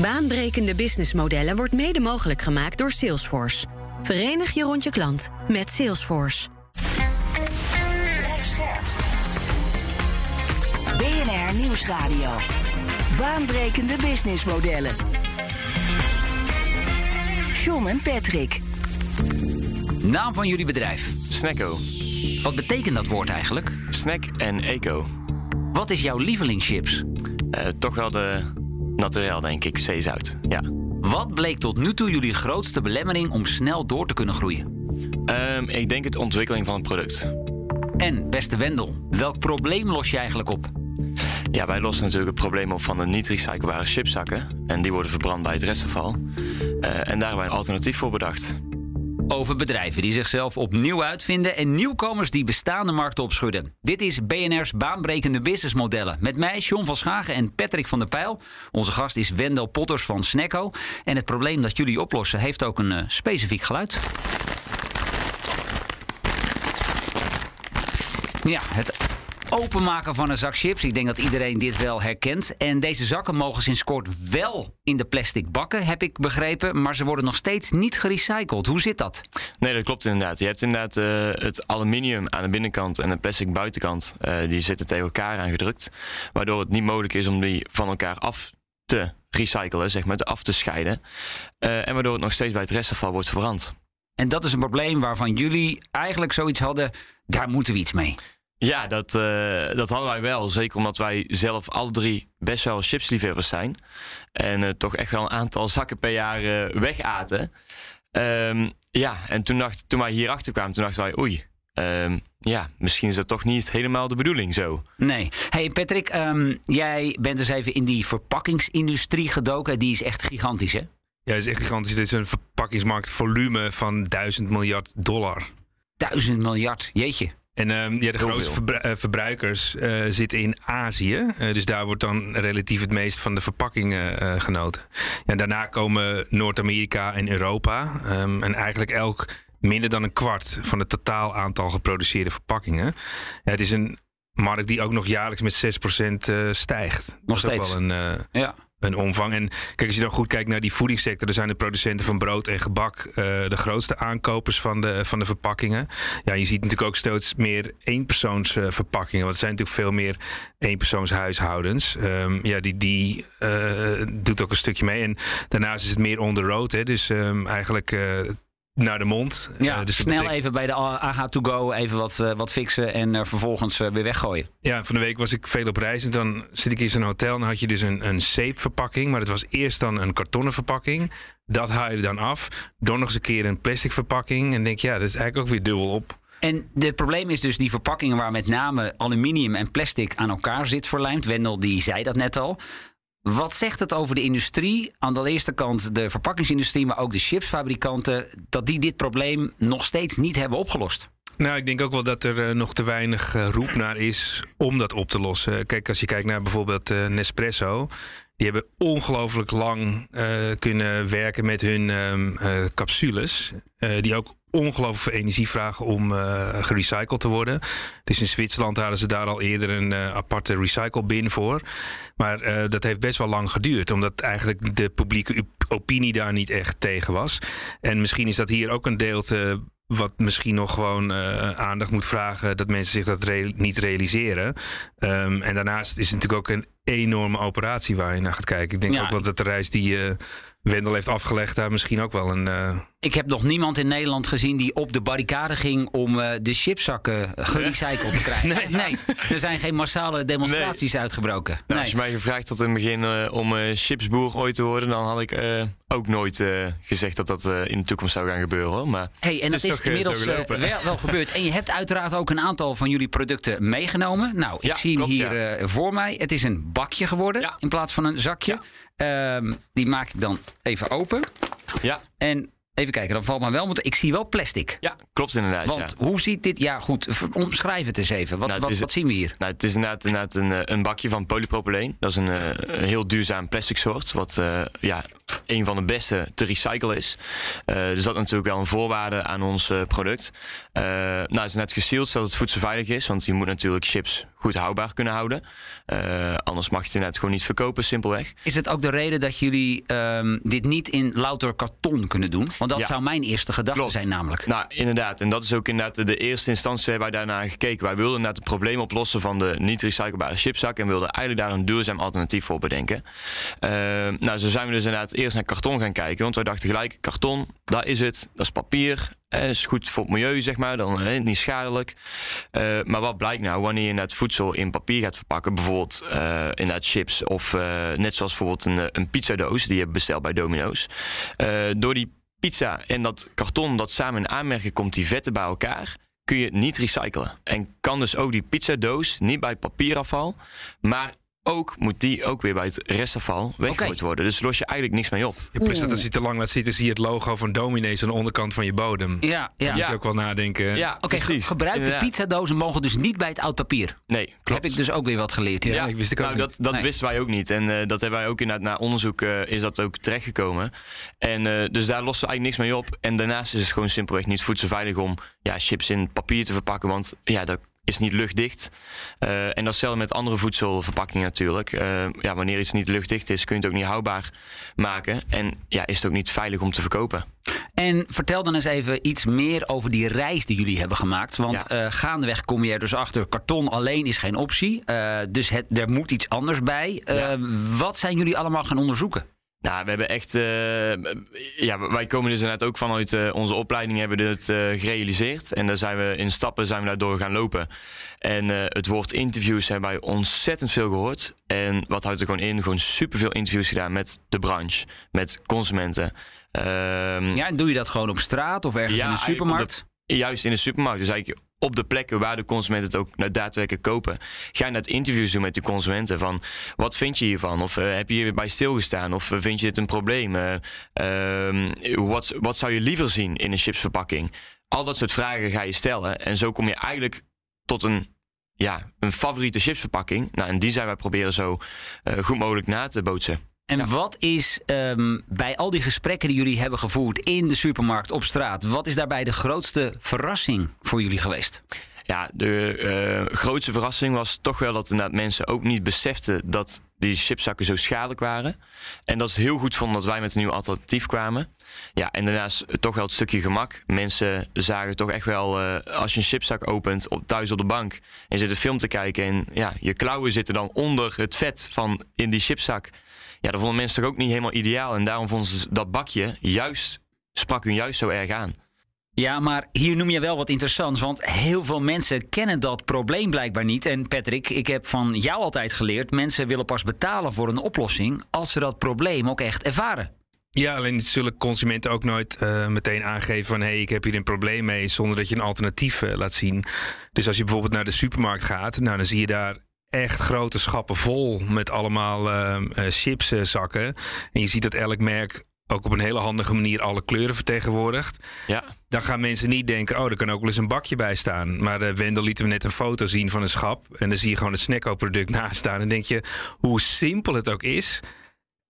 Baanbrekende businessmodellen wordt mede mogelijk gemaakt door Salesforce. Verenig je rond je klant met Salesforce. BNR Nieuwsradio. Baanbrekende businessmodellen. John en Patrick. Naam van jullie bedrijf. Snacko. Wat betekent dat woord eigenlijk? Snack en eco. Wat is jouw lievelingschips? Uh, toch wel de naturel, denk ik, zeezout. Ja. Wat bleek tot nu toe jullie grootste belemmering om snel door te kunnen groeien? Um, ik denk het ontwikkeling van het product. En, beste Wendel, welk probleem los je eigenlijk op? Ja, wij lossen natuurlijk het probleem op van de niet recyclebare chipzakken. En die worden verbrand bij het restafval. Uh, en daar hebben wij een alternatief voor bedacht. Over bedrijven die zichzelf opnieuw uitvinden en nieuwkomers die bestaande markten opschudden. Dit is BNR's baanbrekende businessmodellen. Met mij, John van Schagen en Patrick van der Pijl. Onze gast is Wendel Potters van Snacko. En het probleem dat jullie oplossen heeft ook een uh, specifiek geluid. Ja, het openmaken van een zak chips. Ik denk dat iedereen dit wel herkent. En deze zakken mogen sinds kort wel in de plastic bakken, heb ik begrepen. Maar ze worden nog steeds niet gerecycled. Hoe zit dat? Nee, dat klopt inderdaad. Je hebt inderdaad uh, het aluminium aan de binnenkant en de plastic buitenkant. Uh, die zitten tegen elkaar aangedrukt. Waardoor het niet mogelijk is om die van elkaar af te recyclen, zeg maar, af te scheiden. Uh, en waardoor het nog steeds bij het restafval wordt verbrand. En dat is een probleem waarvan jullie eigenlijk zoiets hadden, daar moeten we iets mee. Ja, dat, uh, dat hadden wij wel. Zeker omdat wij zelf alle drie best wel chipsliefhebbers zijn. En uh, toch echt wel een aantal zakken per jaar uh, wegaten. Um, ja, en toen, dacht, toen wij hierachter kwamen, toen dachten wij, oei, um, ja, misschien is dat toch niet helemaal de bedoeling zo. Nee. Hey Patrick, um, jij bent dus even in die verpakkingsindustrie gedoken. Die is echt gigantisch, hè? Ja, het is echt gigantisch. Dit is een verpakkingsmarktvolume van 1000 miljard dollar. 1000 miljard, jeetje. En um, ja, de Heel grootste verbru uh, verbruikers uh, zitten in Azië. Uh, dus daar wordt dan relatief het meest van de verpakkingen genoten. Ja, daarna komen Noord-Amerika en Europa. Um, en eigenlijk elk minder dan een kwart van het totaal aantal geproduceerde verpakkingen. Ja, het is een markt die ook nog jaarlijks met 6% stijgt. Nog steeds. Wel een, ja een omvang. En kijk, als je dan goed kijkt naar die voedingssector, dan zijn de producenten van brood en gebak uh, de grootste aankopers van de, van de verpakkingen. Ja, je ziet natuurlijk ook steeds meer eenpersoonsverpakkingen. Want het zijn natuurlijk veel meer eenpersoonshuishoudens. Um, ja, die, die uh, doet ook een stukje mee. En daarnaast is het meer on the. Hè, dus um, eigenlijk naar de mond. Ja, uh, dus snel betekent... even bij de AH to go even wat, uh, wat fixen en uh, vervolgens weer weggooien. Ja, van de week was ik veel op reis en dan zit ik in zo'n hotel en dan had je dus een, een zeepverpakking, maar het was eerst dan een kartonnen verpakking. Dat haal je dan af. Dan nog eens een keer een plastic verpakking en denk ja, dat is eigenlijk ook weer dubbel op. En het probleem is dus die verpakkingen waar met name aluminium en plastic aan elkaar zit verlijmd. Wendel die zei dat net al. Wat zegt het over de industrie? Aan de eerste kant de verpakkingsindustrie, maar ook de chipsfabrikanten, dat die dit probleem nog steeds niet hebben opgelost? Nou, ik denk ook wel dat er uh, nog te weinig uh, roep naar is om dat op te lossen. Kijk, als je kijkt naar bijvoorbeeld uh, Nespresso. Die hebben ongelooflijk lang kunnen werken met hun um, capsules. die ook ongelooflijk veel energie vragen om uh, gerecycled te worden. Dus in Zwitserland hadden ze daar al eerder een uh, aparte recycle bin voor. Maar uh, dat heeft best wel lang geduurd, omdat eigenlijk de publieke opinie daar niet echt tegen was. En misschien is dat hier ook een deelte wat misschien nog gewoon uh, aandacht moet vragen dat mensen zich dat re niet realiseren. Um, en daarnaast is het natuurlijk ook een enorme operatie waar je naar gaat kijken. Ik denk ja. ook wel dat de reis die uh, Wendel heeft afgelegd daar misschien ook wel een. Uh... Ik heb nog niemand in Nederland gezien die op de barricade ging om uh, de chipzakken gerecycled te krijgen. nee. nee. er zijn geen massale demonstraties nee. uitgebroken. Nou, nee. Als je mij gevraagd had in het begin uh, om chipsboer ooit te worden, dan had ik ook nooit gezegd dat dat in de toekomst zou gaan gebeuren. Hoor. Maar hey, en dat is, is inmiddels wel, wel, gebeurd. En je hebt uiteraard ook een aantal van jullie producten meegenomen. Nou, ik ja, zie hem klopt, hier ja. voor mij. Het is een bakje geworden Ja. in plaats van een zakje. Um, die maak ik dan even open. Ja. En even kijken, dan valt me wel. Want ik zie wel plastic. Ja, klopt inderdaad. Want ja. hoe ziet dit? Ja, goed. Omschrijf het eens even. Wat, Nou, wat, is- wat zien we hier? Nou, het is inderdaad, inderdaad een, eh, een bakje van polypropyleen. Dat is een, eh, een heel duurzaam plastic soort. Wat eh, ja, een van de beste te recyclen is. Uh, dus dat is natuurlijk wel een voorwaarde aan ons uh, product. Uh, nou, het is net gesealed zodat het voedselveilig is. Want je moet natuurlijk chips goed houdbaar kunnen houden. anders mag je het net gewoon niet verkopen, simpelweg. Is het ook de reden dat jullie um, dit niet in louter karton kunnen doen? Want dat Ja. zou mijn eerste gedachte Klopt. zijn namelijk. Nou, inderdaad. En dat is ook inderdaad de eerste instantie waar wij daarna gekeken. Wij wilden net het probleem oplossen van de niet recyclebare chipzak. En wilden eigenlijk daar een duurzaam alternatief voor bedenken. Nou, zo zijn we dus inderdaad eerst naar karton gaan kijken. Want wij dachten gelijk, karton, daar is het. Dat is papier. Eh, is goed voor het milieu, zeg maar. Dan eh, niet schadelijk. Uh, maar wat blijkt nou wanneer je net voedsel in papier gaat verpakken? Bijvoorbeeld uh, inderdaad chips. Of net zoals bijvoorbeeld een, een pizzadoos die je bestelt bij Domino's. Door die pizza en dat karton dat samen in aanmerking komt, die vetten bij elkaar, kun je niet recyclen. En kan dus ook die pizzadoos niet bij papierafval, maar ook moet die ook weer bij het restafval weggegooid worden. Dus los je eigenlijk niks mee op. Ja, plus dat als je te lang laat zitten, zie je het logo van Dominees aan de onderkant van je bodem. Ja, ja. Dan moet Ja. je ook wel nadenken. Ja, Oké, ge- precies. gebruikte Inderdaad. pizzadozen mogen dus niet bij het oud papier. Nee, klopt. Heb ik dus ook weer wat geleerd. Ja, ik wist ik ook nou, dat, dat Nee. wisten wij ook niet. En eh, dat hebben wij ook inderdaad na onderzoek eh, is dat ook terechtgekomen. En eh, dus daar lossen we eigenlijk niks mee op. En daarnaast is het gewoon simpelweg niet voedselveilig om ja, chips in papier te verpakken. Want ja, dat is niet luchtdicht. Eh, en dat is hetzelfde met andere voedselverpakkingen natuurlijk. Eh, ja, wanneer iets niet luchtdicht is, kun je het ook niet houdbaar maken. En ja, is het ook niet veilig om te verkopen. En vertel dan eens even iets meer over die reis die jullie hebben gemaakt. Want Ja. eh, gaandeweg kom je er dus achter, karton alleen is geen optie. Dus het, er moet iets anders bij. Ja. Wat zijn jullie allemaal gaan onderzoeken? Nou, we hebben echt. eh, ja, wij komen dus inderdaad ook vanuit eh, onze opleiding hebben we het eh, gerealiseerd. En daar zijn we in stappen zijn we daardoor gaan lopen. En het woord interviews hebben wij ontzettend veel gehoord. En wat houdt er gewoon in? Gewoon superveel interviews gedaan met de branche, met consumenten. Ehm, Ja, en doe je dat gewoon op straat of ergens Ja, in eigenlijk supermarkt? Juist in de supermarkt. Dus eigenlijk op de plekken waar de consumenten het ook daadwerkelijk kopen. Ga je net interviews doen met die consumenten. Van wat vind je hiervan? Of eh, heb je hierbij stilgestaan? Of eh, vind je dit een probleem? Eh, ehm, wat, wat zou je liever zien in een chipsverpakking? Al dat soort vragen ga je stellen. En zo kom je eigenlijk tot een, ja, een favoriete chipsverpakking. Nou, en die zijn wij proberen zo goed mogelijk na te bootsen. En wat is ehm, bij al die gesprekken die jullie hebben gevoerd in de supermarkt op straat, wat is daarbij de grootste verrassing voor jullie geweest? Ja, de eh, grootste verrassing was toch wel dat inderdaad mensen ook niet beseften dat die chipzakken zo schadelijk waren. En dat ze heel goed vonden dat wij met een nieuw alternatief kwamen. Ja, en daarnaast toch wel het stukje gemak. Mensen zagen toch echt wel, eh, als je een chipzak opent op, thuis op de bank en je zit een film te kijken en ja, je klauwen zitten dan onder het vet van in die chipzak. Ja, dat vonden mensen toch ook niet helemaal ideaal. En daarom vonden ze dat bakje juist, sprak hun juist zo erg aan. Ja, maar hier noem je wel wat interessants, want heel veel mensen kennen dat probleem blijkbaar niet. En Patrick, ik heb van jou altijd geleerd, mensen willen pas betalen voor een oplossing als ze dat probleem ook echt ervaren. Ja, alleen zullen consumenten ook nooit eh, meteen aangeven van... hé, hey, ik heb hier een probleem mee, zonder dat je een alternatief eh, laat zien. Dus als je bijvoorbeeld naar de supermarkt gaat... Nou, dan zie je daar echt grote schappen vol met allemaal uh, chipszakken. En je ziet dat elk merk ook op een hele handige manier alle kleuren vertegenwoordigt. Ja. Dan gaan mensen niet denken, oh, er kan ook wel eens een bakje bij staan. Maar uh, Wendel liet me net een foto zien van een schap. En dan zie je gewoon een snacko-product naast staan. En denk je, hoe simpel het ook is...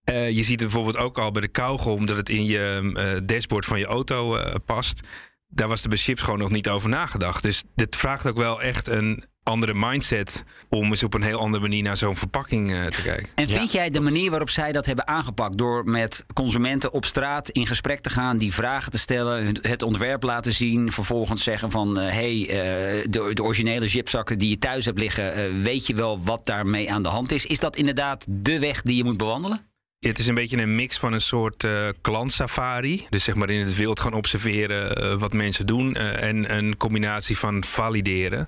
Uh, je ziet het bijvoorbeeld ook al bij de kauwgom dat het in je uh, dashboard van je auto past. Daar was er bij chips gewoon nog niet over nagedacht. Dus dit vraagt ook wel echt een andere mindset om eens op een heel andere manier naar zo'n verpakking uh, te kijken. En vind ja, jij de manier waarop zij dat hebben aangepakt door met consumenten op straat in gesprek te gaan, die vragen te stellen, het ontwerp laten zien, vervolgens zeggen van hé, hey, uh, de, de, originele chipzakken die je thuis hebt liggen, uh, weet je wel wat daarmee aan de hand is? Is dat inderdaad de weg die je moet bewandelen? Het is een beetje een mix van een soort uh, klantsafari. Dus zeg maar in het wild gaan observeren uh, wat mensen doen. Uh, en een combinatie van valideren.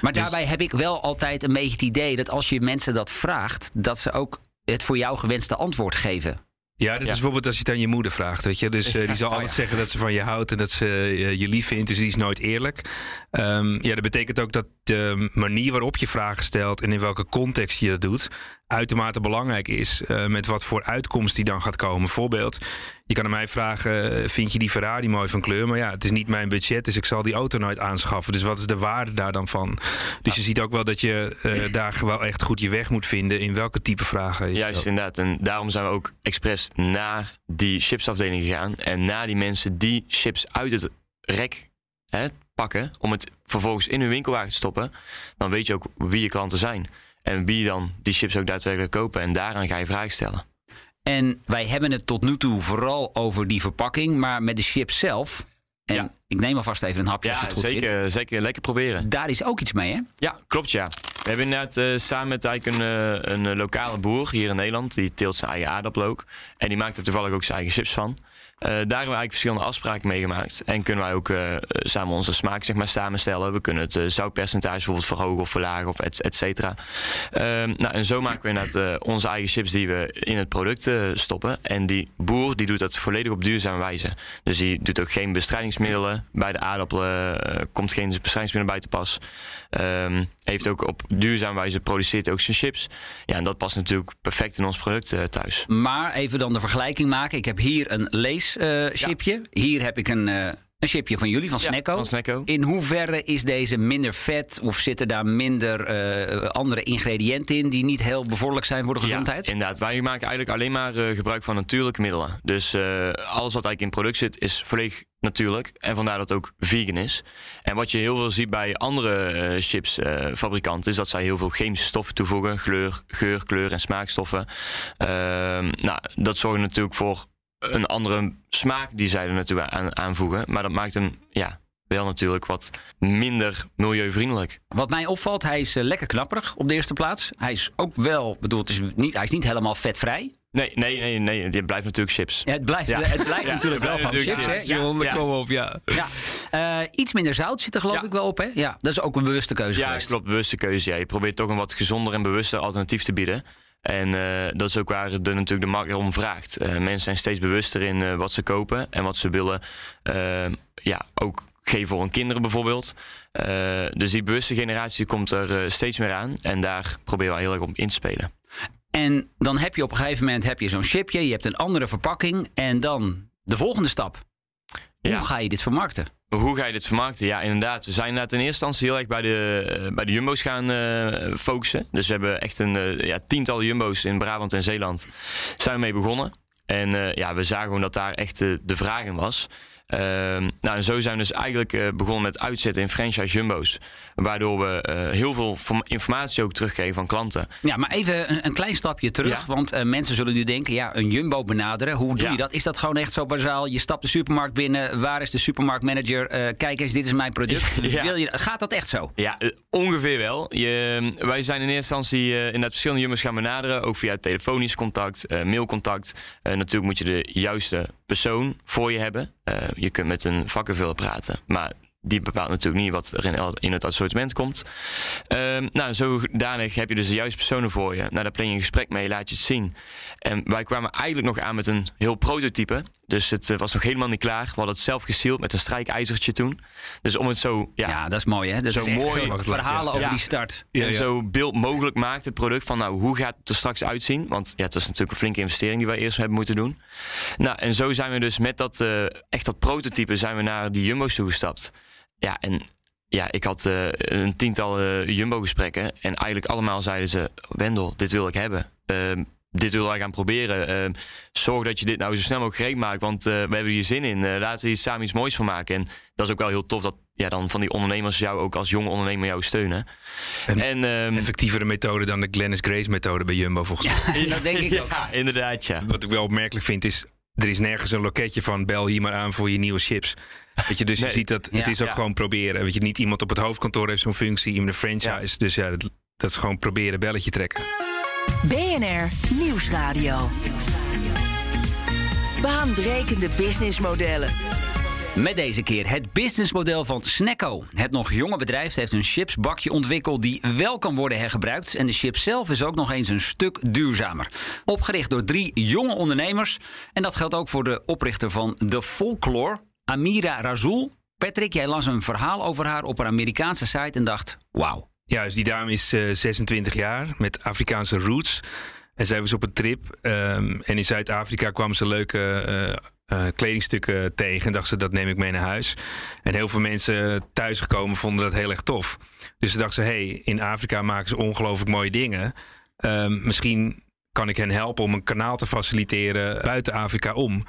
Maar dus... daarbij heb ik wel altijd een beetje het idee dat als je mensen dat vraagt, dat ze ook het voor jou gewenste antwoord geven. Ja, dat ja. is bijvoorbeeld als je het aan je moeder vraagt, weet je. Dus uh, die zal altijd zeggen dat ze van je houdt en dat ze uh, je lief vindt. Dus die is nooit eerlijk. Um, ja, dat betekent ook dat de manier waarop je vragen stelt en in welke context je dat doet, uitermate belangrijk is. eh, met wat voor uitkomst die dan gaat komen. Bijvoorbeeld, je kan aan mij vragen: eh, vind je die Ferrari mooi van kleur? Maar ja, het is niet mijn budget, dus ik zal die auto nooit aanschaffen. Dus wat is de waarde daar dan van? Dus je ziet ook wel dat je eh, daar wel echt goed je weg moet vinden in welke type vragen. Juist inderdaad. En daarom zijn we ook expres naar die chipsafdeling gegaan. En naar die mensen die chips uit het rek hè, pakken. Om het vervolgens in hun winkelwagen te stoppen. Dan weet je ook wie je klanten zijn. En wie dan die chips ook daadwerkelijk kopen. En daaraan ga je vragen stellen. En wij hebben het tot nu toe vooral over die verpakking, maar met de chips zelf. En Ja. ik neem alvast even een hapje als je Ja, het goed zeker, zeker lekker proberen. Daar is ook iets mee, hè? Ja, klopt ja. We hebben inderdaad eh, samen met eigenlijk een, eh, een lokale boer hier in Nederland. Die teelt zijn eigen aardappelen ook. En die maakt er toevallig ook zijn eigen chips van. Eh, daar hebben we eigenlijk verschillende afspraken mee gemaakt. En kunnen wij ook eh, samen onze smaak zeg maar, samenstellen. We kunnen het eh, zoutpercentage bijvoorbeeld verhogen of verlagen of et, et cetera. Ehm, nou, en zo maken we inderdaad onze eigen chips die we in het product stoppen. En die boer die doet dat volledig op duurzame wijze. Dus die doet ook geen bestrijdingsmiddelen. Bij de aardappelen komt geen bestrijdingsmiddelen bij te pas. Ehm, heeft ook op duurzame wijze produceert ook zijn chips. Ja, en dat past natuurlijk perfect in ons product thuis. Maar even dan de vergelijking maken. Ik heb hier een leeschipje. Hier heb ik een, eh, een chipje van jullie, van Ja, Snacko. van Snacko. In hoeverre is deze minder vet of zitten daar minder eh, andere ingrediënten in die niet heel bevorderlijk zijn voor de gezondheid? Ja, inderdaad. Wij maken eigenlijk alleen maar eh, gebruik van natuurlijke middelen. Dus eh, alles wat eigenlijk in product zit is volledig natuurlijk. En vandaar dat het ook vegan is. En wat je heel veel ziet bij andere eh, chipsfabrikanten... is dat zij heel veel chemische stoffen toevoegen. Geur, geur kleur en smaakstoffen. Ehm, nou, dat zorgt natuurlijk voor een andere smaak die zij er natuurlijk aan, aanvoegen. Maar dat maakt hem ja, wel natuurlijk wat minder milieuvriendelijk. Wat mij opvalt, hij is eh, lekker knapperig op de eerste plaats. Hij is ook wel, bedoel, het is niet, hij is niet helemaal vetvrij. Nee, nee, nee, nee. Het blijft natuurlijk chips. Ja, het blijft, Ja. het blijft Ja, natuurlijk wel van chips. Hè? Ja, kom op, ja. ja. Eh, iets minder zout zit er geloof ik wel op. Hè? Ja, dat is ook een bewuste keuze Ja, geweest. klopt. Bewuste keuze. Ja. Je probeert toch een wat gezonder en bewuster alternatief te bieden. En eh, dat is ook waar de, natuurlijk de markt om vraagt. Eh, mensen zijn steeds bewuster in eh, wat ze kopen en wat ze willen. ja, ook geven voor hun kinderen bijvoorbeeld. Dus die bewuste generatie komt er steeds meer aan. En daar proberen we heel erg op in te spelen. En dan heb je op een gegeven moment heb je zo'n chipje, je hebt een andere verpakking. En dan de volgende stap. Hoe Ja. ga je dit vermarkten? Hoe ga je dit vermarkten? Ja, inderdaad. We zijn inderdaad in eerste instantie heel erg bij de, eh, bij de jumbo's gaan eh, focussen. Dus we hebben echt een eh, ja, tiental jumbo's in Brabant en Zeeland zijn we mee begonnen. En ja, we zagen gewoon dat daar echt de vraag in was. Ehm, nou, en zo zijn we dus eigenlijk eh, begonnen met uitzetten in franchise jumbo's. Waardoor we eh, heel veel informatie ook terugkregen van klanten. Ja, maar even een, een klein stapje terug. Ja. Want eh, mensen zullen nu denken, ja, een jumbo benaderen. Hoe doe Ja. je dat? Is dat gewoon echt zo bazaal? Je stapt de supermarkt binnen. Waar is de supermarktmanager? Kijk eens, dit is mijn product. Ja. Wil je, gaat dat echt zo? Ja, ongeveer wel. Je, wij zijn in eerste instantie eh, inderdaad verschillende jumbo's gaan benaderen. Ook via telefonisch contact, mailcontact. Natuurlijk moet je de juiste persoon voor je hebben. Eh, je kunt met een vakkenvuller praten. Maar die bepaalt natuurlijk niet wat er in, het assortiment komt. Ehm, nou, zodanig heb je dus de juiste personen voor je. Nou, daar plan je een gesprek mee, laat je het zien. En wij kwamen eigenlijk nog aan met een heel prototype. Dus het eh, was nog helemaal niet klaar. We hadden het zelf gesield met een strijkijzertje toen. Dus om het zo ja, Ja, dat is mooi hè. Dat Zo is mooi. zo verhalen over die start. Ja, en zo beeld mogelijk maakt het product van nou, hoe gaat het er straks uitzien? Want ja, het was natuurlijk een flinke investering die wij eerst hebben moeten doen. Nou, en zo zijn we dus met dat eh, echt dat prototype zijn we naar die jumbo's toegestapt. Ja, en ja, ik had eh, een tiental eh, jumbo gesprekken en eigenlijk allemaal zeiden ze, Wendel, dit wil ik hebben. Ehm, dit willen wij gaan proberen. Ehm, zorg dat je dit nou zo snel mogelijk gereed maakt, want eh, we hebben hier zin in. Eh, laten we hier samen iets moois van maken. En dat is ook wel heel tof dat ja, dan van die ondernemers jou ook als jonge ondernemer jou steunen. En- En, ehm, Effectievere methode dan de Glennis Grace methode bij Jumbo volgens mij. Ja, dat denk ik ook. ja, inderdaad, ja. Wat ik wel opmerkelijk vind is, er is nergens een loketje van bel hier maar aan voor je nieuwe chips. Weet je, dus je ziet dat het Ja. is ook Ja. gewoon proberen. Weet je, niet iemand op het hoofdkantoor heeft zo'n functie in een franchise. Dus ja, dat, dat is gewoon proberen, belletje trekken. BNR Nieuwsradio. Baanbrekende businessmodellen. Met deze keer het businessmodel van Snacko. Het nog jonge bedrijf heeft een chipsbakje ontwikkeld die wel kan worden hergebruikt. En de chip zelf is ook nog eens een stuk duurzamer. Opgericht door drie jonge ondernemers. En dat geldt ook voor de oprichter van The Folklore, Amira Razul. Patrick, jij las een verhaal over haar op een Amerikaanse site en dacht: wauw. Ja, dus die dame is uh, 26 jaar met Afrikaanse roots. En zij was op een trip. Um, en in Zuid-Afrika kwam ze leuke uh, kledingstukken tegen. En dacht ze, dat neem ik mee naar huis. En heel veel mensen thuisgekomen vonden dat heel erg tof. Dus ze dacht ze, hey, in Afrika maken ze ongelooflijk mooie dingen. Um, misschien kan ik hen helpen om een kanaal te faciliteren buiten Afrika om.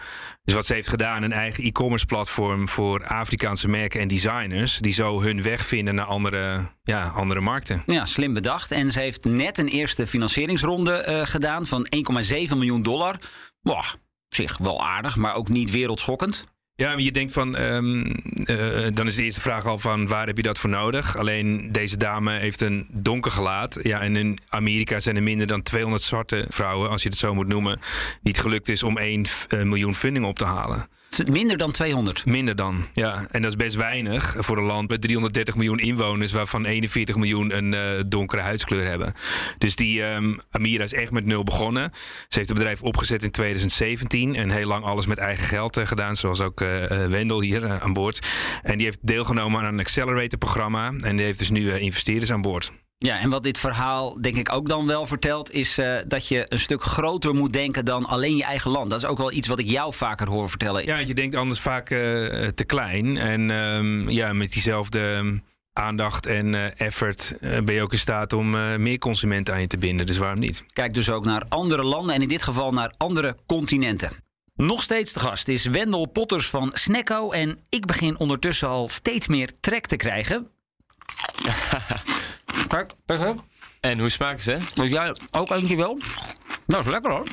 Dus wat ze heeft gedaan, een eigen e-commerce platform voor Afrikaanse merken en designers, die zo hun weg vinden naar andere, ja, andere markten. Ja, slim bedacht. En ze heeft net een eerste financieringsronde uh, gedaan van 1,7 miljoen dollar. Boah, zich wel aardig, maar ook niet wereldschokkend. Ja, je denkt van, um, dan is de eerste vraag al van waar heb je dat voor nodig? Alleen deze dame heeft een donker gelaat. Ja, en in Amerika zijn er minder dan 200 zwarte vrouwen, als je het zo moet noemen, die het gelukt is om 1 uh, miljoen funding op te halen. Minder dan 200? Minder dan, ja. En dat is best weinig voor een land met 330 miljoen inwoners... waarvan 41 miljoen een uh, donkere huidskleur hebben. Dus die um, Amira is echt met nul begonnen. Ze heeft het bedrijf opgezet in 2017... en heel lang alles met eigen geld uh, gedaan... zoals ook uh, Wendel hier aan boord. En die heeft deelgenomen aan een accelerator-programma... en die heeft dus nu investeerders aan boord. Ja, en wat dit verhaal denk ik ook dan wel vertelt, is uh, dat je een stuk groter moet denken dan alleen je eigen land. Dat is ook wel iets wat ik jou vaker hoor vertellen. Ja, je denkt anders vaak uh, te klein. En um, ja, met diezelfde aandacht en uh, effort ben je ook in staat om meer consumenten aan je te binden. Dus waarom niet? Kijk dus ook naar andere landen en in dit geval naar andere continenten. Nog steeds de gast is Wendel Potters van Snecco. En ik begin ondertussen al steeds meer trek te krijgen. Kijk, perfect. En hoe smaken ze? Dus jij ook eentje wel? Dat is lekker hoor.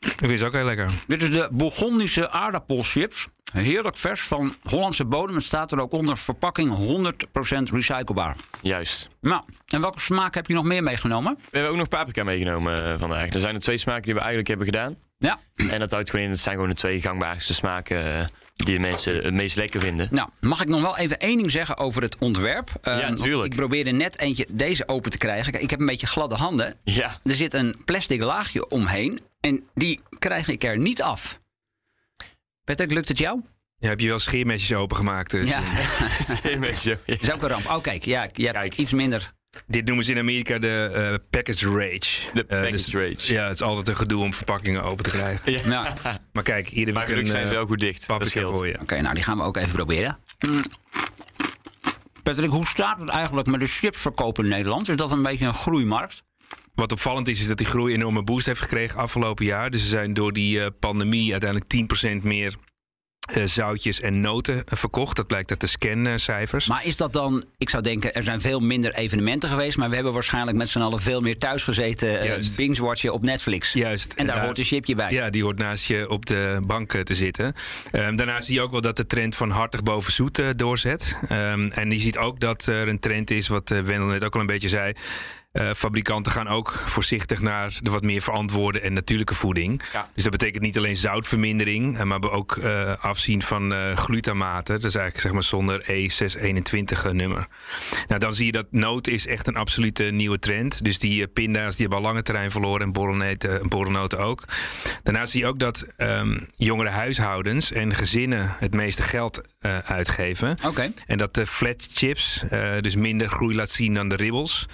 Ik vind het ook heel lekker. Dit is de Bourgondische aardappelchips. Heerlijk vers van Hollandse bodem. Het staat er ook onder verpakking 100% recyclebaar. Juist. Nou, en welke smaak heb je nog meer meegenomen? We hebben ook nog paprika meegenomen uh, vandaag. Er zijn er twee smaken die we eigenlijk hebben gedaan. Ja. En dat houdt gewoon in, het zijn gewoon de twee gangbaarste smaken uh, die de mensen het meest lekker vinden. Nou, mag ik nog wel even één ding zeggen over het ontwerp? Ja, natuurlijk. Ik probeerde net eentje deze open te krijgen. Ik heb een beetje gladde handen. Ja. Er zit een plastic laagje omheen en die krijg ik er niet af. Patrick, lukt het jou? Ja, heb je wel scheermesjes opengemaakt? Dus. Ja, scheermesjes. Ja. Dat is ook een ramp. Oh, kijk, ja, je hebt Kijk. iets minder. Dit noemen ze in Amerika de uh, package rage. De Uh, package dus- rage. Ja, het is altijd een gedoe om verpakkingen open te krijgen. Ja. Nou, Maar kijk, hier Maar ik gelukkig een zijn ze uh, wel goed dicht. Dat paprika voor je. Oké, nou die gaan we ook even proberen. Mm. Patrick, hoe staat het eigenlijk met de chipsverkoop in Nederland? Is dat een beetje een groeimarkt? Wat opvallend is, is dat die groei een enorme boost heeft gekregen afgelopen jaar. Dus ze zijn door die eh, pandemie uiteindelijk 10% meer eh, zoutjes en noten eh, verkocht. Dat blijkt uit de scancijfers. Maar is dat dan, ik zou denken, er zijn veel minder evenementen geweest, maar we hebben waarschijnlijk met z'n allen veel meer thuis gezeten, eh, binge-watchen op Netflix. Juist. En daar hoort een chipje bij. Ja, die hoort naast je op de bank eh, te zitten. Ehm, daarnaast zie je ook wel dat de trend van hartig boven zoet eh, doorzet. Ehm, en je ziet ook dat er een trend is, wat eh, Wendel net ook al een beetje zei. Eh, fabrikanten gaan ook voorzichtig naar de wat meer verantwoorde en natuurlijke voeding. Ja. Dus dat betekent niet alleen zoutvermindering, eh, maar ook eh, afzien van eh, glutamaten. Dat is eigenlijk zeg maar zonder E621 eh, nummer. Nou, dan zie je dat noot is echt een absolute nieuwe trend. Dus die pinda's die hebben al lange terrein verloren en borrelnoten, borrelnoten ook. Daarnaast zie je ook dat ehm, jongere huishoudens en gezinnen het meeste geld uitgeven. Oké. En dat de flat chips dus minder groei laat zien dan de ribbels.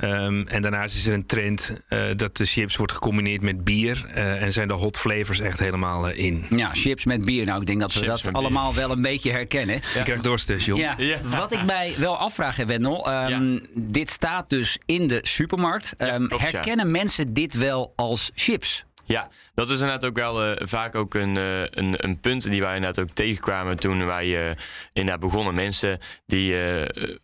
Ehm, en daarnaast is er een trend eh, dat de chips wordt gecombineerd met bier. eh, en zijn de hot flavors echt helemaal eh, in. Ja, chips met bier. Nou, ik denk dat we Chips dat bier. allemaal wel een beetje herkennen. Je krijgt dorst dus. Ja. Ja. Wat ik mij wel afvraag, hè, Wendel. ehm, Dit staat dus in de supermarkt. Ehm, klopt, ja. herkennen mensen dit wel als chips? Ja, dat is inderdaad ook wel eh, vaak ook een, eh, een, een punt die wij inderdaad ook tegenkwamen toen wij eh, inderdaad begonnen. Mensen die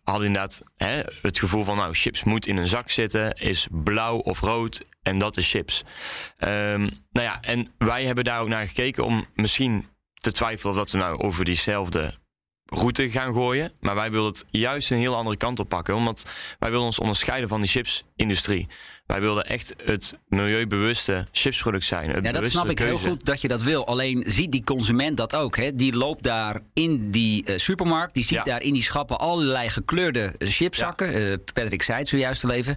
hadden inderdaad hè, het gevoel van nou, chips moet in een zak zitten, is blauw of rood en dat is chips. Ehm, nou ja, en wij hebben daar ook naar gekeken om misschien te twijfelen of dat we nou over diezelfde route gaan gooien. Maar wij wilden het juist een heel andere kant op pakken. Omdat wij wilden ons onderscheiden van die chipsindustrie. Wij wilden echt het milieubewuste chipsproduct zijn. Het Ja, dat snap ik heel goed dat je dat wil. Alleen ziet die consument dat ook. Hè? Die loopt daar in die eh, supermarkt. Die ziet Ja. daar in die schappen allerlei gekleurde chipszakken. Eh, Patrick zei het zojuist al even.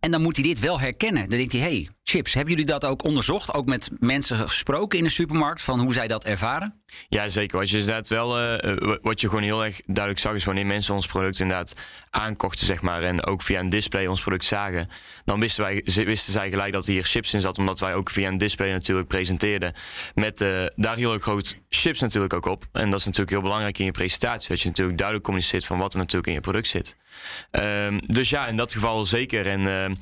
En dan moet hij dit wel herkennen. Dan denkt hij, hey, chips, hebben jullie dat ook onderzocht? Ook met mensen gesproken in de supermarkt van hoe zij dat ervaren? Ja, zeker. Wat je, inderdaad wel, uh, wat je gewoon heel erg duidelijk zag, is wanneer mensen ons product inderdaad aankochten, zeg maar, en ook via een display ons product zagen, dan wisten, wij, wisten zij gelijk dat hier chips in zat, omdat wij ook via een display natuurlijk presenteerden. Met uh, daar heel groot chips natuurlijk ook op. En dat is natuurlijk heel belangrijk in je presentatie, dat je natuurlijk duidelijk communiceert van wat er natuurlijk in je product zit. Um, dus ja, in dat geval zeker. En uh,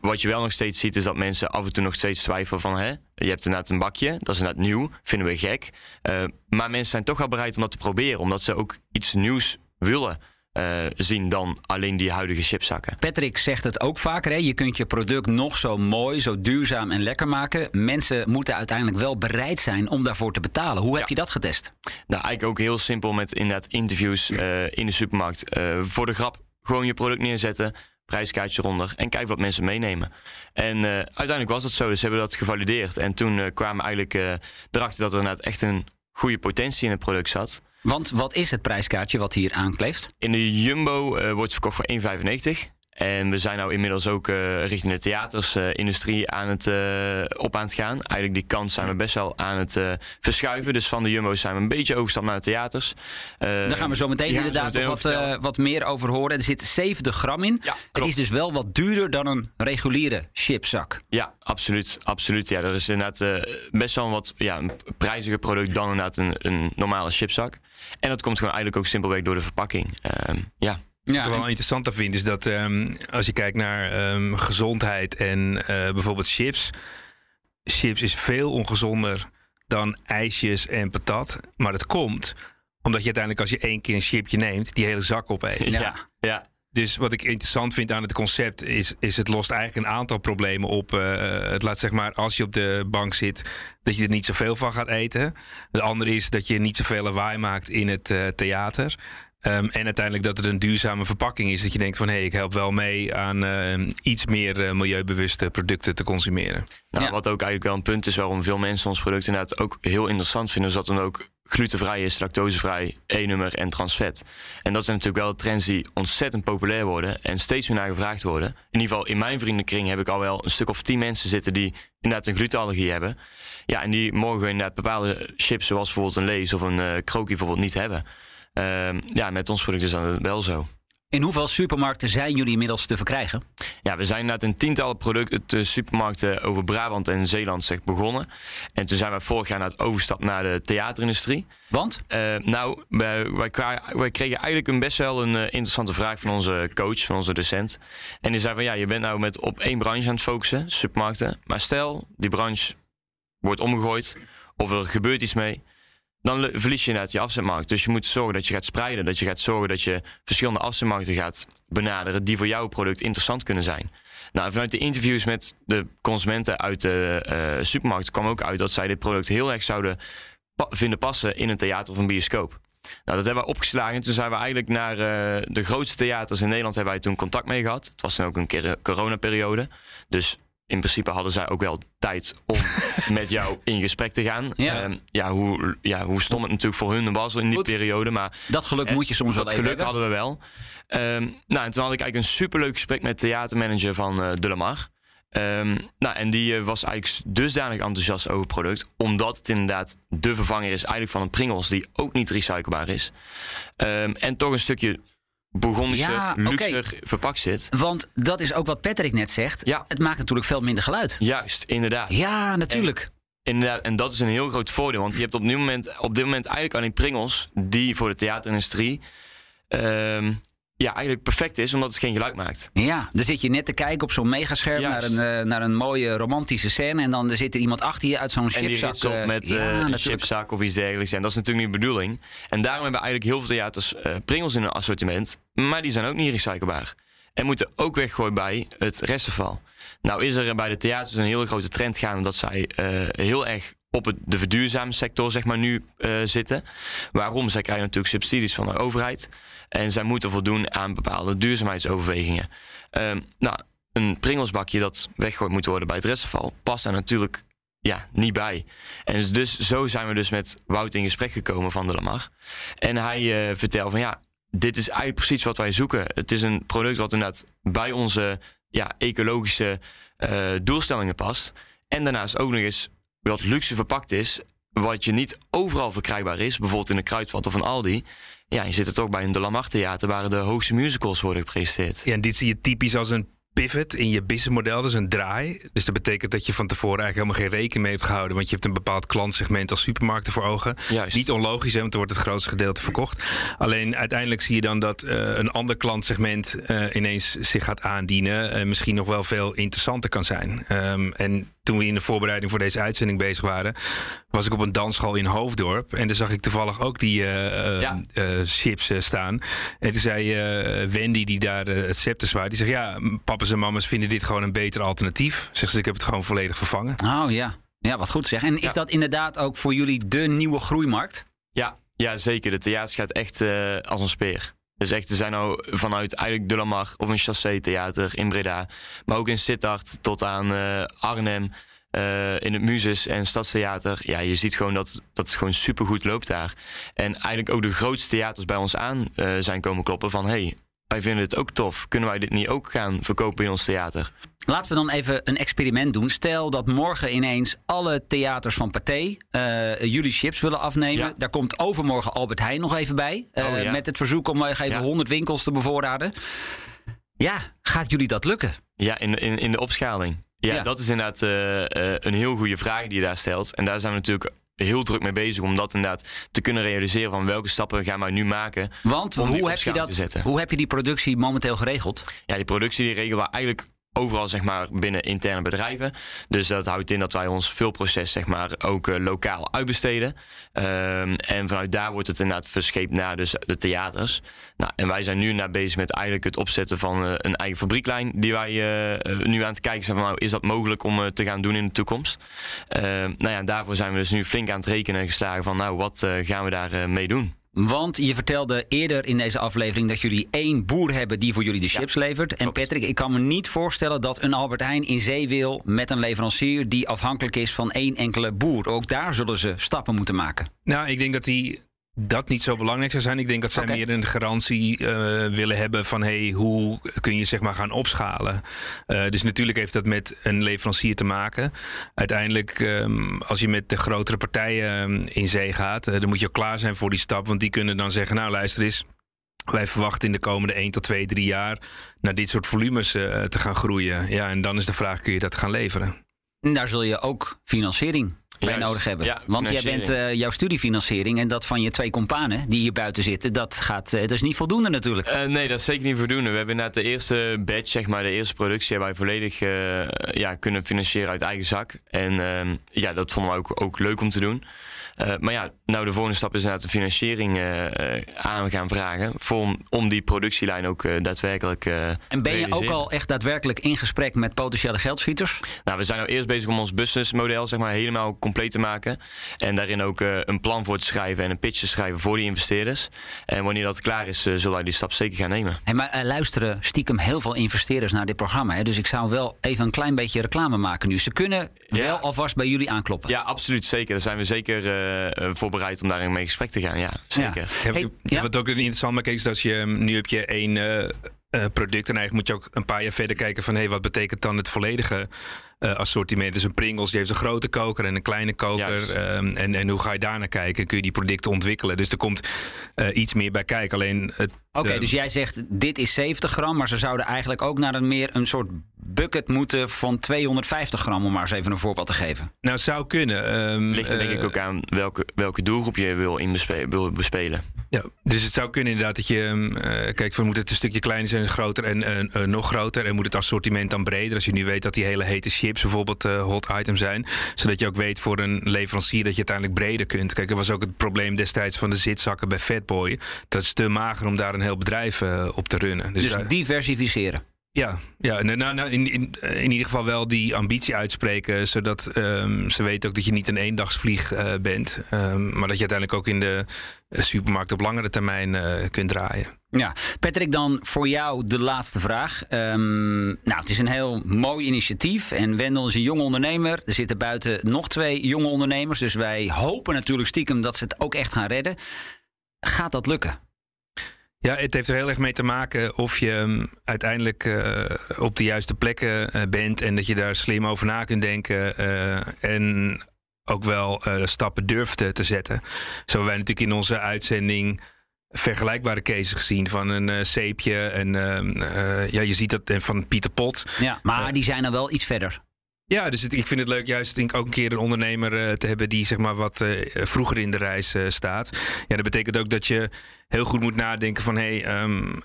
wat je wel nog steeds ziet, is dat mensen af en toe nog steeds twijfelen van... Hè, je hebt inderdaad een bakje, dat is inderdaad nieuw, vinden we gek. Uh, maar mensen zijn toch wel bereid om dat te proberen, omdat ze ook iets nieuws willen. Uh, zien dan alleen die huidige chipzakken. Patrick zegt het ook vaker. Hè? Je kunt je product nog zo mooi, zo duurzaam en lekker maken. Mensen moeten uiteindelijk wel bereid zijn om daarvoor te betalen. Hoe heb je dat getest? Nou, eigenlijk ook heel simpel met inderdaad interviews uh, in de supermarkt. Uh, voor de grap gewoon je product neerzetten, prijskaartje eronder en kijk wat mensen meenemen. En uh, uiteindelijk was dat zo, dus ze hebben dat gevalideerd. En toen uh, kwamen eigenlijk uh, erachter dat er inderdaad echt een goede potentie in het product zat. Want wat is het prijskaartje wat hier aankleeft? In de Jumbo wordt verkocht voor 1,95. En we zijn nou inmiddels ook uh, richting de theatersindustrie uh, aan het, uh, op aan het gaan. Eigenlijk die kant zijn we best wel aan het verschuiven. Dus van de jumbo's zijn we een beetje overgestapt naar de theaters. Daar gaan we zo meteen inderdaad zo meteen wat, wat, meer over horen. Er zit 70 gram in. Ja, het is dus wel wat duurder dan een reguliere chipzak. Ja, absoluut. absoluut. Ja, er is inderdaad best wel een wat ja, een prijziger product dan inderdaad een, een normale chipzak. En dat komt gewoon eigenlijk ook simpelweg door de verpakking. Ehm, ja. Ja, Wat ik wel interessant vind is dat um, als je kijkt naar um, gezondheid en uh, bijvoorbeeld chips. Chips is veel ongezonder dan ijsjes en patat. Maar dat komt omdat je uiteindelijk als je één keer een chipje neemt, die hele zak opeet. Ja, ja. Dus wat ik interessant vind aan het concept is, is het lost eigenlijk een aantal problemen op. Uh, het laat zeg maar, als je op de bank zit, dat je er niet zoveel van gaat eten. Het andere is dat je niet zoveel lawaai maakt in het uh, theater. Um, en uiteindelijk dat het een duurzame verpakking is. Dat je denkt van hé, hey, ik help wel mee aan uh, iets meer uh, milieubewuste producten te consumeren. Nou, ja. Wat ook eigenlijk wel een punt is waarom veel mensen ons product inderdaad ook heel interessant vinden, is dat dan ook glutenvrij is, lactosevrij, E-nummer en transvet. En dat zijn natuurlijk wel trends die ontzettend populair worden en steeds meer naar gevraagd worden. In ieder geval in mijn vriendenkring heb ik al wel een stuk of tien mensen zitten die inderdaad een glutenallergie hebben. Ja, en die mogen inderdaad bepaalde chips zoals bijvoorbeeld een lees of een uh, bijvoorbeeld niet hebben. Uh, ja, met ons product is dat wel zo. In hoeveel supermarkten zijn jullie inmiddels te verkrijgen? Ja, we zijn net in tientallen producten, supermarkten over Brabant en Zeeland zeg, begonnen. En toen zijn we vorig jaar naar het overstap naar de theaterindustrie. Want? Uh, nou, wij, wij, wij, kregen eigenlijk een best wel een uh, interessante vraag van onze coach, van onze docent. En die zei van ja, je bent nou met op één branche aan het focussen, supermarkten. Maar stel, die branche wordt omgegooid of er gebeurt iets mee dan verlies je net je afzetmarkt. Dus je moet zorgen dat je gaat spreiden. Dat je gaat zorgen dat je verschillende afzetmarkten gaat benaderen die voor jouw product interessant kunnen zijn. Nou, vanuit de interviews met de consumenten uit de uh, supermarkt kwam ook uit dat zij dit product heel erg zouden vinden passen in een theater of een bioscoop. Nou, dat hebben we opgeslagen. Toen zijn we eigenlijk naar uh, de grootste theaters in Nederland hebben wij toen contact mee gehad. Het was dan ook een coronaperiode. Dus in principe hadden zij ook wel tijd om met jou in gesprek te gaan. Ja. Uh, ja, hoe, ja, hoe stom het natuurlijk voor hun was in die Goed. periode. Maar dat geluk moet je soms wel Dat geluk hebben. hadden we wel. Um, nou, en toen had ik eigenlijk een superleuk gesprek met de theatermanager van uh, De Lamar. Um, nou, en die uh, was eigenlijk dusdanig enthousiast over het product. Omdat het inderdaad de vervanger is eigenlijk van een Pringles die ook niet recyclebaar is. Um, en toch een stukje begonischer, ja, luxer okay. verpakt zit. Want dat is ook wat Patrick net zegt. Ja. Het maakt natuurlijk veel minder geluid. Juist, inderdaad. Ja, natuurlijk. En, inderdaad, en dat is een heel groot voordeel. Want je hebt op dit moment, op dit moment eigenlijk alleen Pringles... die voor de theaterindustrie... Um, ja, eigenlijk perfect is, omdat het geen geluid maakt. Ja, dan zit je net te kijken op zo'n megascherm naar een, uh, naar een mooie romantische scène. En dan zit er iemand achter je uit zo'n chipzak. En die met uh, ja, een chipzak of iets dergelijks. En dat is natuurlijk niet de bedoeling. En daarom hebben eigenlijk heel veel theaters uh, pringels in hun assortiment. Maar die zijn ook niet recyclebaar. En moeten ook weggooien bij het restafval. Nou is er bij de theaters een hele grote trend gaan... dat zij heel erg op het, de sector zeg maar, nu uh, zitten. Waarom? Zij krijgen natuurlijk subsidies van de overheid. En zij moeten voldoen aan bepaalde duurzaamheidsoverwegingen. Uh, nou, een pringelsbakje dat weggooid moet worden bij het restafval... past daar natuurlijk ja, niet bij. En dus, dus zo zijn we dus met Wout in gesprek gekomen van de Lamar. En hij uh, vertelt van ja, dit is eigenlijk precies wat wij zoeken. Het is een product wat inderdaad bij onze ja, ecologische eh, doelstellingen past. En daarnaast ook nog eens wat luxe verpakt is, wat je niet overal verkrijgbaar is, bijvoorbeeld in een Kruidvat of een Aldi. Ja, je zit er toch bij een De Lamar Theater waar de hoogste musicals worden gepresenteerd. Ja, en dit zie je typisch als een pivot in je businessmodel, dus een draai. Dus dat betekent dat je van tevoren eigenlijk helemaal geen rekening mee hebt gehouden, want je hebt een bepaald klantsegment als supermarkten voor ogen. Juist. Niet onlogisch, hè, want er wordt het grootste gedeelte verkocht. Alleen uiteindelijk zie je dan dat eh, een ander klantsegment eh, ineens zich gaat aandienen en misschien nog wel veel interessanter kan zijn. Ehm, en toen we in de voorbereiding voor deze uitzending bezig waren, was ik op een dansschool in Hoofddorp. En daar zag ik toevallig ook die eh, eh, Ja. eh, chips staan. En toen zei eh, Wendy, die daar het scepter zwaait, die zegt: Ja, papa's en mama's vinden dit gewoon een beter alternatief. Zegt ze: Ik heb het gewoon volledig vervangen. Oh ja. Ja, wat goed zeg. En is Ja. dat inderdaad ook voor jullie de nieuwe groeimarkt? Ja, ja zeker. De theaters gaat echt eh, als een speer. Dus echt, er zijn nou vanuit eigenlijk De Lamar of een Chassé theater in Breda. Maar ook in Sittard tot aan eh, Arnhem. eh, in het Muses en Stadstheater. Ja, je ziet gewoon dat, dat het gewoon supergoed loopt daar. En eigenlijk ook de grootste theaters bij ons aan eh, zijn komen kloppen van... hey, wij vinden het ook tof. Kunnen wij dit niet ook gaan verkopen in ons theater? Laten we dan even een experiment doen. Stel dat morgen ineens alle theaters van Pathé eh, jullie chips willen afnemen. Ja. Daar komt overmorgen Albert Heijn nog even bij. eh, Oh, ja. Met het verzoek om nog even Ja. 100 winkels te bevoorraden. Ja, gaat jullie dat lukken? Ja, in, in, in de opschaling. Ja, dat is inderdaad eh, eh, een heel goede vraag die je daar stelt. En daar zijn we natuurlijk heel druk mee bezig om dat inderdaad te kunnen realiseren van welke stappen gaan wij nu maken. Want hoe heb, je dat, hoe heb je die productie momenteel geregeld? Ja, die productie die regelen we eigenlijk overal zeg maar binnen interne bedrijven. Dus dat houdt in dat wij ons veelproces zeg maar ook eh, lokaal uitbesteden. Ehm, en vanuit daar wordt het inderdaad verscheept naar dus de theaters. Nou, en wij zijn nu naar bezig met eigenlijk het opzetten van eh, een eigen fabrieklijn die wij eh, nu aan het kijken zijn van nou is dat mogelijk om te gaan doen in de toekomst. Ehm, nou ja, daarvoor zijn we dus nu flink aan het rekenen geslagen van nou wat gaan we daar mee doen. Want je vertelde eerder in deze aflevering dat jullie één boer hebben die voor jullie de chips levert. En klopt. Patrick, ik kan me niet voorstellen dat een Albert Heijn in zee wil met een leverancier die afhankelijk is van één enkele boer. Ook daar zullen ze stappen moeten maken. Nou, ik denk dat die dat niet zo belangrijk zou zijn. Ik denk dat zij meer een garantie eh, willen hebben van hey, hoe kun je zeg maar gaan opschalen. Eh, dus natuurlijk heeft dat met een leverancier te maken. Uiteindelijk, ehm, als je met de grotere partijen ehm, in zee gaat, eh, dan moet je ook klaar zijn voor die stap. Want die kunnen dan zeggen, nou luister eens. Wij verwachten in de komende 1 tot 2, 3 jaar naar dit soort volumes eh, te gaan groeien. Ja, en dan is de vraag, kun je dat gaan leveren? En daar zul je ook financiering bij Juist. nodig hebben. Ja, Want jij bent eh, jouw studiefinanciering en dat van je twee companen die hier buiten zitten, dat, gaat, eh, dat is niet voldoende natuurlijk. Eh, nee, dat is zeker niet voldoende. We hebben inderdaad de eerste batch, zeg maar, de eerste productie, hebben wij volledig ja, kunnen financieren uit eigen zak. En ehm, ja, dat vonden we ook, ook leuk om te doen. Eh, maar ja, nou de volgende stap is inderdaad de financiering eh, eh, aan gaan vragen. Voor, om, die productielijn ook daadwerkelijk en ben je ook al echt daadwerkelijk in gesprek met potentiële geldschieters? Nou, we zijn nou eerst bezig om ons businessmodel zeg maar, helemaal compleet te maken. En daarin ook een plan voor te schrijven en een pitch te schrijven voor die investeerders. En wanneer dat klaar is, zullen wij die stap zeker gaan nemen. Hey, maar er luisteren stiekem heel veel investeerders naar dit programma. Hè? Dus ik zou wel even een klein beetje reclame maken nu. Ze kunnen Ja. wel alvast bij jullie aankloppen. Ja, absoluut zeker. Daar zijn we zeker eh, eh, voor bereid om daarin mee in gesprek te gaan. Ja, zeker. Ja, Hey, wat- ja. Wat ook interessant maakt is dat je mm, nu heb je één eh, eh, product en eigenlijk moet je ook een paar jaar verder kijken van hey, wat betekent dan het volledige eh, assortiment? Dus een Pringles die heeft een grote koker en een kleine koker ehm, en, en hoe ga je daar naar kijken? Kun je die producten ontwikkelen? Dus er komt eh, iets meer bij kijken. Alleen het, Oké, eh, dus jij zegt dit is 70 gram, maar ze zouden eigenlijk ook naar een meer een soort bucket moeten van 250 gram, om maar eens even een voorbeeld te geven. nou zou kunnen. ehm, Ligt er denk eh, ik ook aan welke, welke doelgroep je wil, in bespe- wil bespelen. Ja, dus het zou kunnen inderdaad dat je ehm, eh, kijkt van moet het een stukje kleiner zijn, groter en eh, eh, nog groter en moet het assortiment dan breder. Als je nu weet dat die hele hete chips bijvoorbeeld eh, hot item zijn, zodat je ook weet voor een leverancier dat je uiteindelijk breder kunt. Kijk, er was ook het probleem destijds van de zitzakken bij Fatboy. Dat is te mager om daar een heel bedrijf eh, op te runnen. Dus, Dus diversificeren. ja, ja nou, nou, nou, in, in, in ieder geval wel die ambitie uitspreken. Zodat ehm, ze weten ook dat je niet een eendagsvlieg eh, bent. ehm, maar dat je uiteindelijk ook in de eh, supermarkt op langere termijn kunt draaien. Ja, Patrick, dan voor jou de laatste vraag. Ehm, nou, het is een heel mooi initiatief. En Wendel is een jonge ondernemer. Er zitten buiten nog twee jonge ondernemers. Dus wij hopen natuurlijk stiekem dat ze het ook echt gaan redden. Gaat dat lukken? Ja, het heeft er heel erg mee te maken of je um, uiteindelijk uh, op de juiste plekken uh, bent en dat je daar slim over na kunt denken uh, en ook wel stappen durft te zetten. Zo hebben wij natuurlijk in onze uitzending vergelijkbare cases gezien van een zeepje en ja, je ziet dat van Pieter Pot. Ja, maar die zijn er wel iets verder. Ja, dus het, ik vind het leuk juist denk, ook een keer een ondernemer uh, te hebben die zeg maar wat uh, vroeger in de reis uh, staat. Ja, dat betekent ook dat je heel goed moet nadenken van hé, hey, um,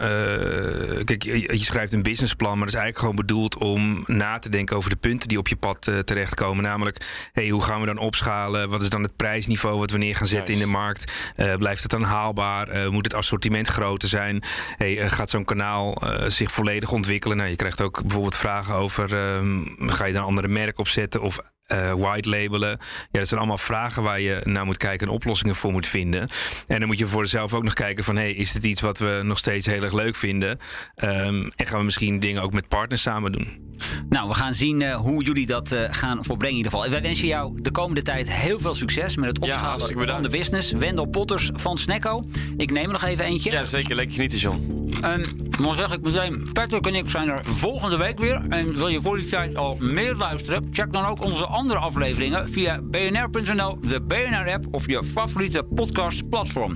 kijk, je, je, schrijft een businessplan, maar dat is eigenlijk gewoon bedoeld om na te denken over de punten die op je pad terechtkomen. Namelijk, hey, hoe gaan we dan opschalen? Wat is dan het prijsniveau wat we neer gaan zetten in de markt? blijft het dan haalbaar? moet het assortiment groter zijn? Hey, gaat zo'n kanaal zich volledig ontwikkelen? Nou, je krijgt ook bijvoorbeeld vragen over, um, ga je dan andere merk opzetten of uh, white labelen. Ja, dat zijn allemaal vragen waar je naar moet kijken en oplossingen voor moet vinden. En dan moet je voor jezelf ook nog kijken van... hey, is dit iets wat we nog steeds heel erg leuk vinden? Um, en gaan we misschien dingen ook met partners samen doen? Nou, we gaan zien uh, hoe jullie dat uh, gaan voorbrengen in ieder geval. Wij wensen jou de komende tijd heel veel succes met het opschalen ja, van de business. Wendel Potters van Snecco. Ik neem er nog even eentje. Ja, zeker. Lekker genieten, John. En dan zeg ik meteen, Patrick en ik zijn er volgende week weer. En wil je voor die tijd al meer luisteren? Check dan ook onze andere afleveringen via bnr.nl, de BNR-app of je favoriete podcastplatform.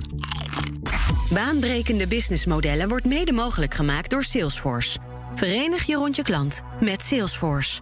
Baanbrekende businessmodellen wordt mede mogelijk gemaakt door Salesforce. Verenig je rond je klant met Salesforce.